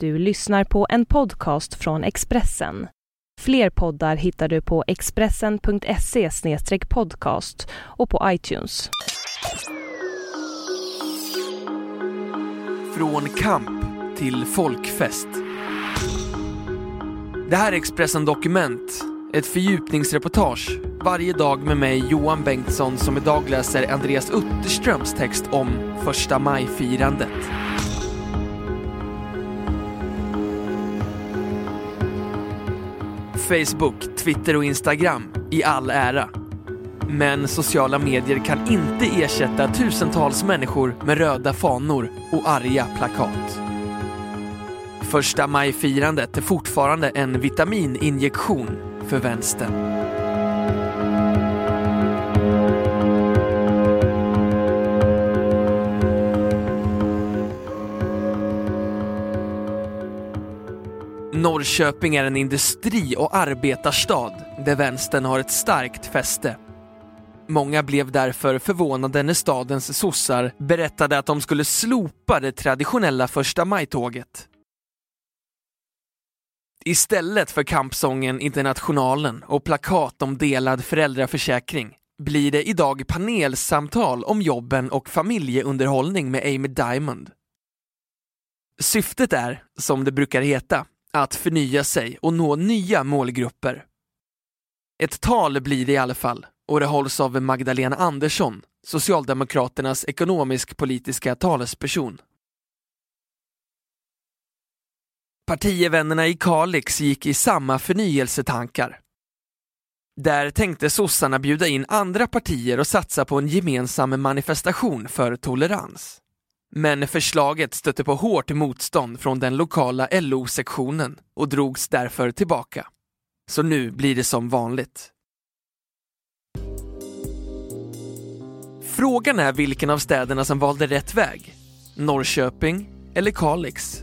Du lyssnar på en podcast från Expressen. Fler poddar hittar du på expressen.se podcast och på iTunes. Från kamp till folkfest. Det här är Expressen Dokument, ett fördjupningsreportage varje dag med mig Johan Bengtsson som idag läser Andreas Utterströms text om första maj-firandet. Facebook, Twitter och Instagram i all ära. Men sociala medier kan inte ersätta tusentals människor med röda fanor och arga plakat. Första maj-firandet är fortfarande en vitamininjektion för vänstern. Norrköping är en industri och arbetarstad där vänstern har ett starkt fäste. Många blev därför förvånade när stadens sossar berättade att de skulle slopa det traditionella första maj-tåget. Istället för kampsången Internationalen och plakat om delad föräldraförsäkring blir det idag panelsamtal om jobben och familjeunderhållning med Amy Diamond. Syftet är, som det brukar heta, att förnya sig och nå nya målgrupper. Ett tal blir det i alla fall och det hålls av Magdalena Andersson, Socialdemokraternas ekonomisk-politiska talesperson. Partievännerna i Kalix gick i samma förnyelsetankar. Där tänkte sossarna bjuda in andra partier och satsa på en gemensam manifestation för tolerans. Men förslaget stötte på hårt motstånd från den lokala LO-sektionen och drogs därför tillbaka. Så nu blir det som vanligt. Frågan är vilken av städerna som valde rätt väg. Norrköping eller Kalix?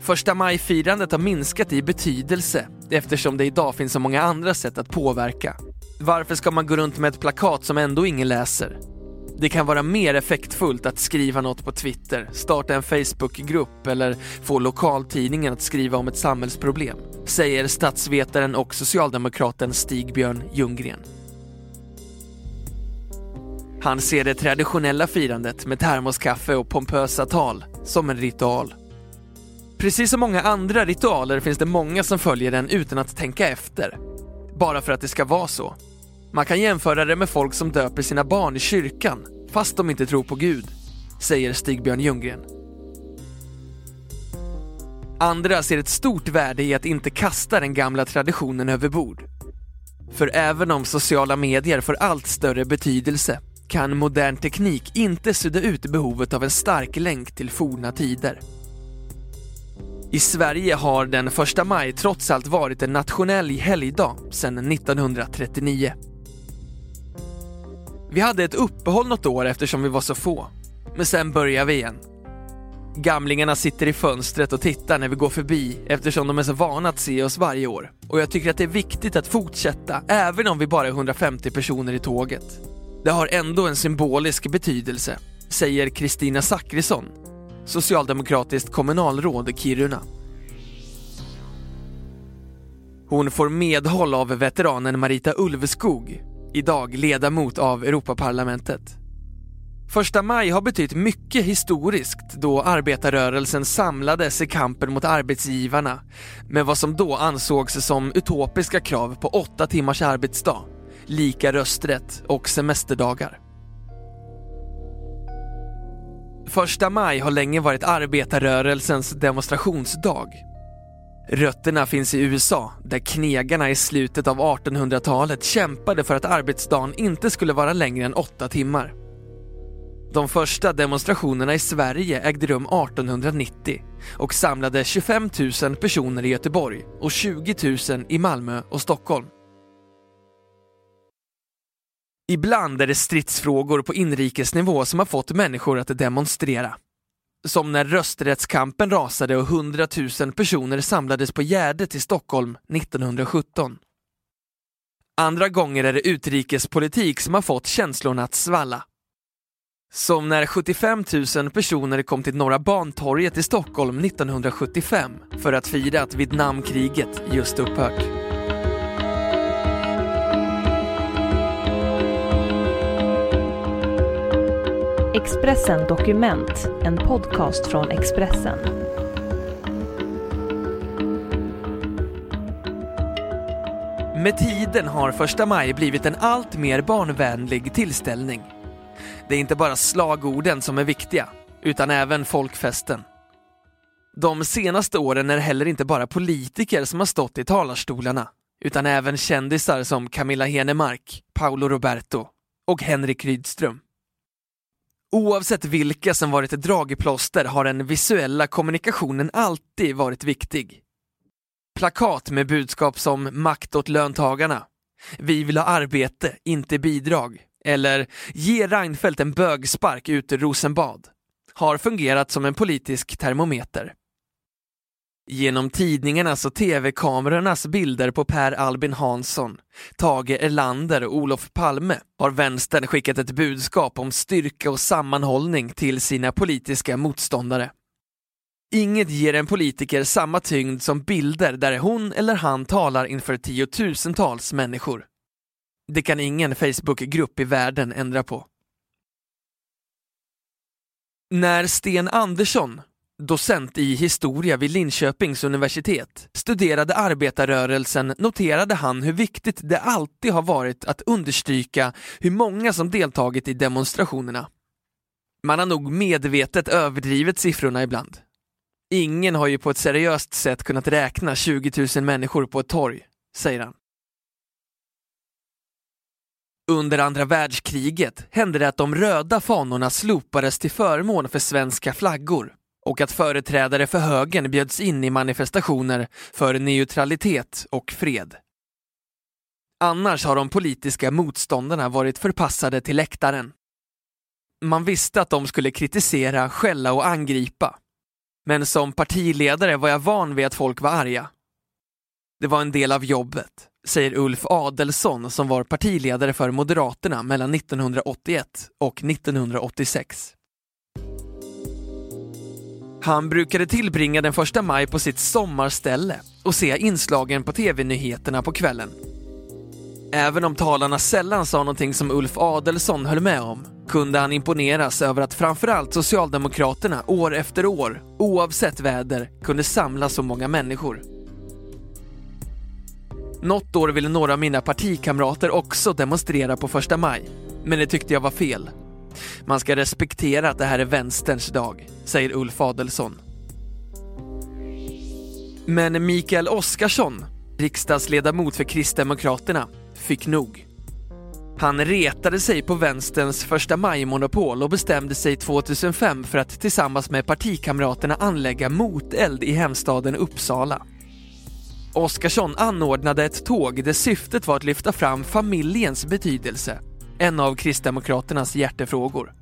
Första maj-firandet har minskat i betydelse eftersom det idag finns så många andra sätt att påverka. Varför ska man gå runt med ett plakat som ändå ingen läser? Det kan vara mer effektfullt att skriva något på Twitter, starta en Facebookgrupp eller få lokaltidningen att skriva om ett samhällsproblem, säger statsvetaren och socialdemokraten Stig-Björn Ljunggren. Han ser det traditionella firandet med termoskaffe och pompösa tal som en ritual. Precis som många andra ritualer finns det många som följer den utan att tänka efter. Bara för att det ska vara så. Man kan jämföra det med folk som döper sina barn i kyrkan, fast de inte tror på Gud, säger Stig-Björn Ljunggren. Andra ser ett stort värde i att inte kasta den gamla traditionen över bord. För även om sociala medier får allt större betydelse kan modern teknik inte sudda ut behovet av en stark länk till forna tider. I Sverige har den 1 maj trots allt varit en nationell helgdag sedan 1939. Vi hade ett uppehåll något år eftersom vi var så få. Men sen börjar vi igen. Gamlingarna sitter i fönstret och tittar när vi går förbi eftersom de är så vana att se oss varje år. Och jag tycker att det är viktigt att fortsätta även om vi bara är 150 personer i tåget. Det har ändå en symbolisk betydelse, säger Kristina Zackrisson, socialdemokratiskt kommunalråd i Kiruna. Hon får medhåll av veteranen Marita Ulveskog idag ledamot av Europaparlamentet. Första maj har betytt mycket historiskt då arbetarrörelsen samlades i kampen mot arbetsgivarna med vad som då ansågs som utopiska krav på åtta timmars arbetsdag, lika rösträtt och semesterdagar. Första maj har länge varit arbetarrörelsens demonstrationsdag Rötterna finns i USA, där knegarna i slutet av 1800-talet kämpade för att arbetsdagen inte skulle vara längre än åtta timmar. De första demonstrationerna i Sverige ägde rum 1890 och samlade 25 000 personer i Göteborg och 20 000 i Malmö och Stockholm. Ibland är det stridsfrågor på inrikesnivå som har fått människor att demonstrera. Som när rösträttskampen rasade och 100 000 personer samlades på Gärdet i Stockholm 1917. Andra gånger är det utrikespolitik som har fått känslorna att svalla. Som när 75 000 personer kom till Norra Bantorget i Stockholm 1975 för att fira att Vietnamkriget just upphört. Expressen Dokument, en podcast från Expressen. Med tiden har första maj blivit en allt mer barnvänlig tillställning. Det är inte bara slagorden som är viktiga, utan även folkfesten. De senaste åren är det heller inte bara politiker som har stått i talarstolarna, utan även kändisar som Camilla Henemark, Paolo Roberto och Henrik Rydström. Oavsett vilka som varit drag i plåster har den visuella kommunikationen alltid varit viktig. Plakat med budskap som makt åt löntagarna, vi vill ha arbete, inte bidrag, eller ge Reinfeldt en bögspark ut ur Rosenbad, har fungerat som en politisk termometer. Genom tidningarnas alltså och tv-kamerornas bilder på Per Albin Hansson, Tage Erlander och Olof Palme har vänstern skickat ett budskap om styrka och sammanhållning till sina politiska motståndare. Inget ger en politiker samma tyngd som bilder där hon eller han talar inför tiotusentals människor. Det kan ingen Facebookgrupp i världen ändra på. När Sten Andersson, docent i historia vid Linköpings universitet, studerade arbetarrörelsen noterade han hur viktigt det alltid har varit att understryka hur många som deltagit i demonstrationerna. Man har nog medvetet överdrivit siffrorna ibland. Ingen har ju på ett seriöst sätt kunnat räkna 20 000 människor på ett torg, säger han. Under andra världskriget hände det att de röda fanorna slopades till förmån för svenska flaggor och att företrädare för högern bjöds in i manifestationer för neutralitet och fred. Annars har de politiska motståndarna varit förpassade till läktaren. Man visste att de skulle kritisera, skälla och angripa. Men som partiledare var jag van vid att folk var arga. Det var en del av jobbet, säger Ulf Adelsson som var partiledare för Moderaterna mellan 1981 och 1986. Han brukade tillbringa den första maj på sitt sommarställe och se inslagen på tv-nyheterna på kvällen. Även om talarna sällan sa någonting som Ulf Adelsson höll med om kunde han imponeras över att framförallt Socialdemokraterna år efter år, oavsett väder, kunde samla så många människor. Något år ville några av mina partikamrater också demonstrera på första maj, men det tyckte jag var fel. Man ska respektera att det här är vänsterns dag, säger Ulf Adelsson. Men Mikael Oskarsson, riksdagsledamot för Kristdemokraterna, fick nog. Han retade sig på vänsterns första maj-monopol och bestämde sig 2005 för att tillsammans med partikamraterna anlägga moteld i hemstaden Uppsala. Oskarsson anordnade ett tåg där syftet var att lyfta fram familjens betydelse, en av Kristdemokraternas hjärtefrågor.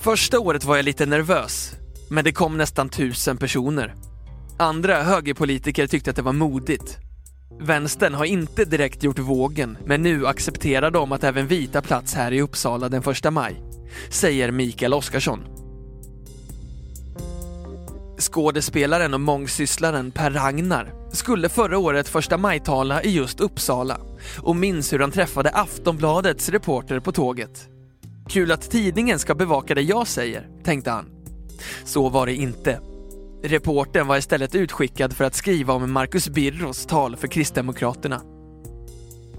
Första året var jag lite nervös, men det kom nästan tusen personer. Andra högerpolitiker tyckte att det var modigt. Vänstern har inte direkt gjort vågen, men nu accepterar de att även vita plats här i Uppsala den första maj, säger Mikael Oskarsson. Skådespelaren och mångsysslaren Per Ragnar skulle förra året första maj-tala i just Uppsala och minns hur han träffade Aftonbladets reporter på tåget. Kul att tidningen ska bevaka det jag säger, tänkte han. Så var det inte. Reporten var istället utskickad för att skriva om Marcus Birros tal för Kristdemokraterna.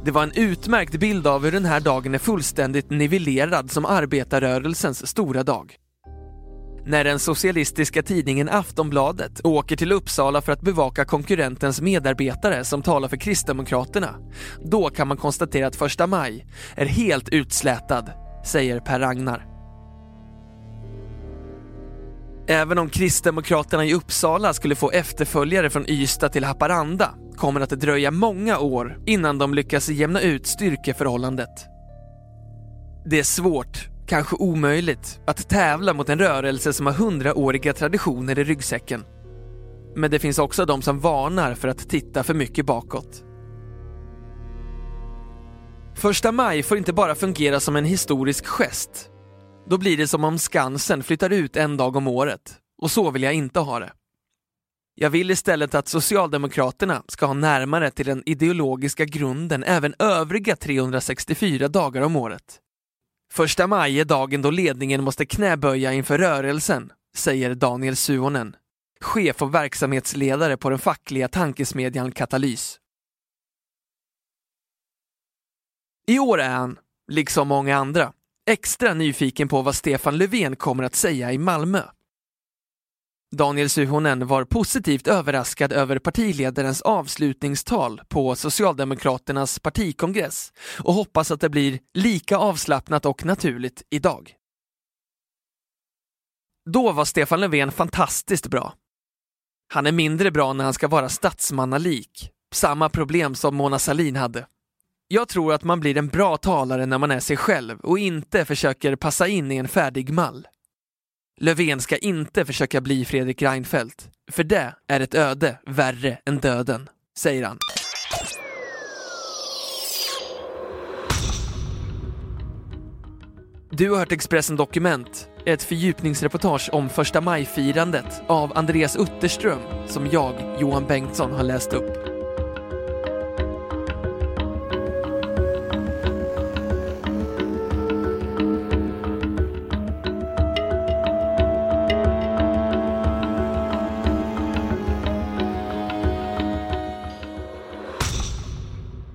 Det var en utmärkt bild av hur den här dagen är fullständigt nivellerad som arbetarrörelsens stora dag. När den socialistiska tidningen Aftonbladet åker till Uppsala för att bevaka konkurrentens medarbetare som talar för Kristdemokraterna, då kan man konstatera att första maj är helt utslätad, säger Per Ragnar. Även om Kristdemokraterna i Uppsala skulle få efterföljare från Ystad till Haparanda kommer det att dröja många år innan de lyckas jämna ut styrkeförhållandet. Det är svårt, kanske omöjligt, att tävla mot en rörelse som har hundraåriga traditioner i ryggsäcken. Men det finns också de som varnar för att titta för mycket bakåt. Första maj får inte bara fungera som en historisk gest Då blir det som om Skansen flyttar ut en dag om året. Och så vill jag inte ha det. Jag vill istället att Socialdemokraterna ska ha närmare till den ideologiska grunden även övriga 364 dagar om året. Första maj är dagen då ledningen måste knäböja inför rörelsen, säger Daniel Suonen, chef och verksamhetsledare på den fackliga tankesmedjan Katalys. I år är han, liksom många andra, extra nyfiken på vad Stefan Löfven kommer att säga i Malmö. Daniel Suhonen var positivt överraskad över partiledarens avslutningstal på Socialdemokraternas partikongress och hoppas att det blir lika avslappnat och naturligt idag. Då var Stefan Löfven fantastiskt bra. Han är mindre bra när han ska vara statsmannalik, samma problem som Mona Sahlin hade. Jag tror att man blir en bra talare när man är sig själv och inte försöker passa in i en färdig mall. Löfven ska inte försöka bli Fredrik Reinfeldt, för det är ett öde värre än döden, säger han. Du har hört Expressen Dokument, ett fördjupningsreportage om första maj-firandet av Andreas Utterström som jag, Johan Bengtsson, har läst upp.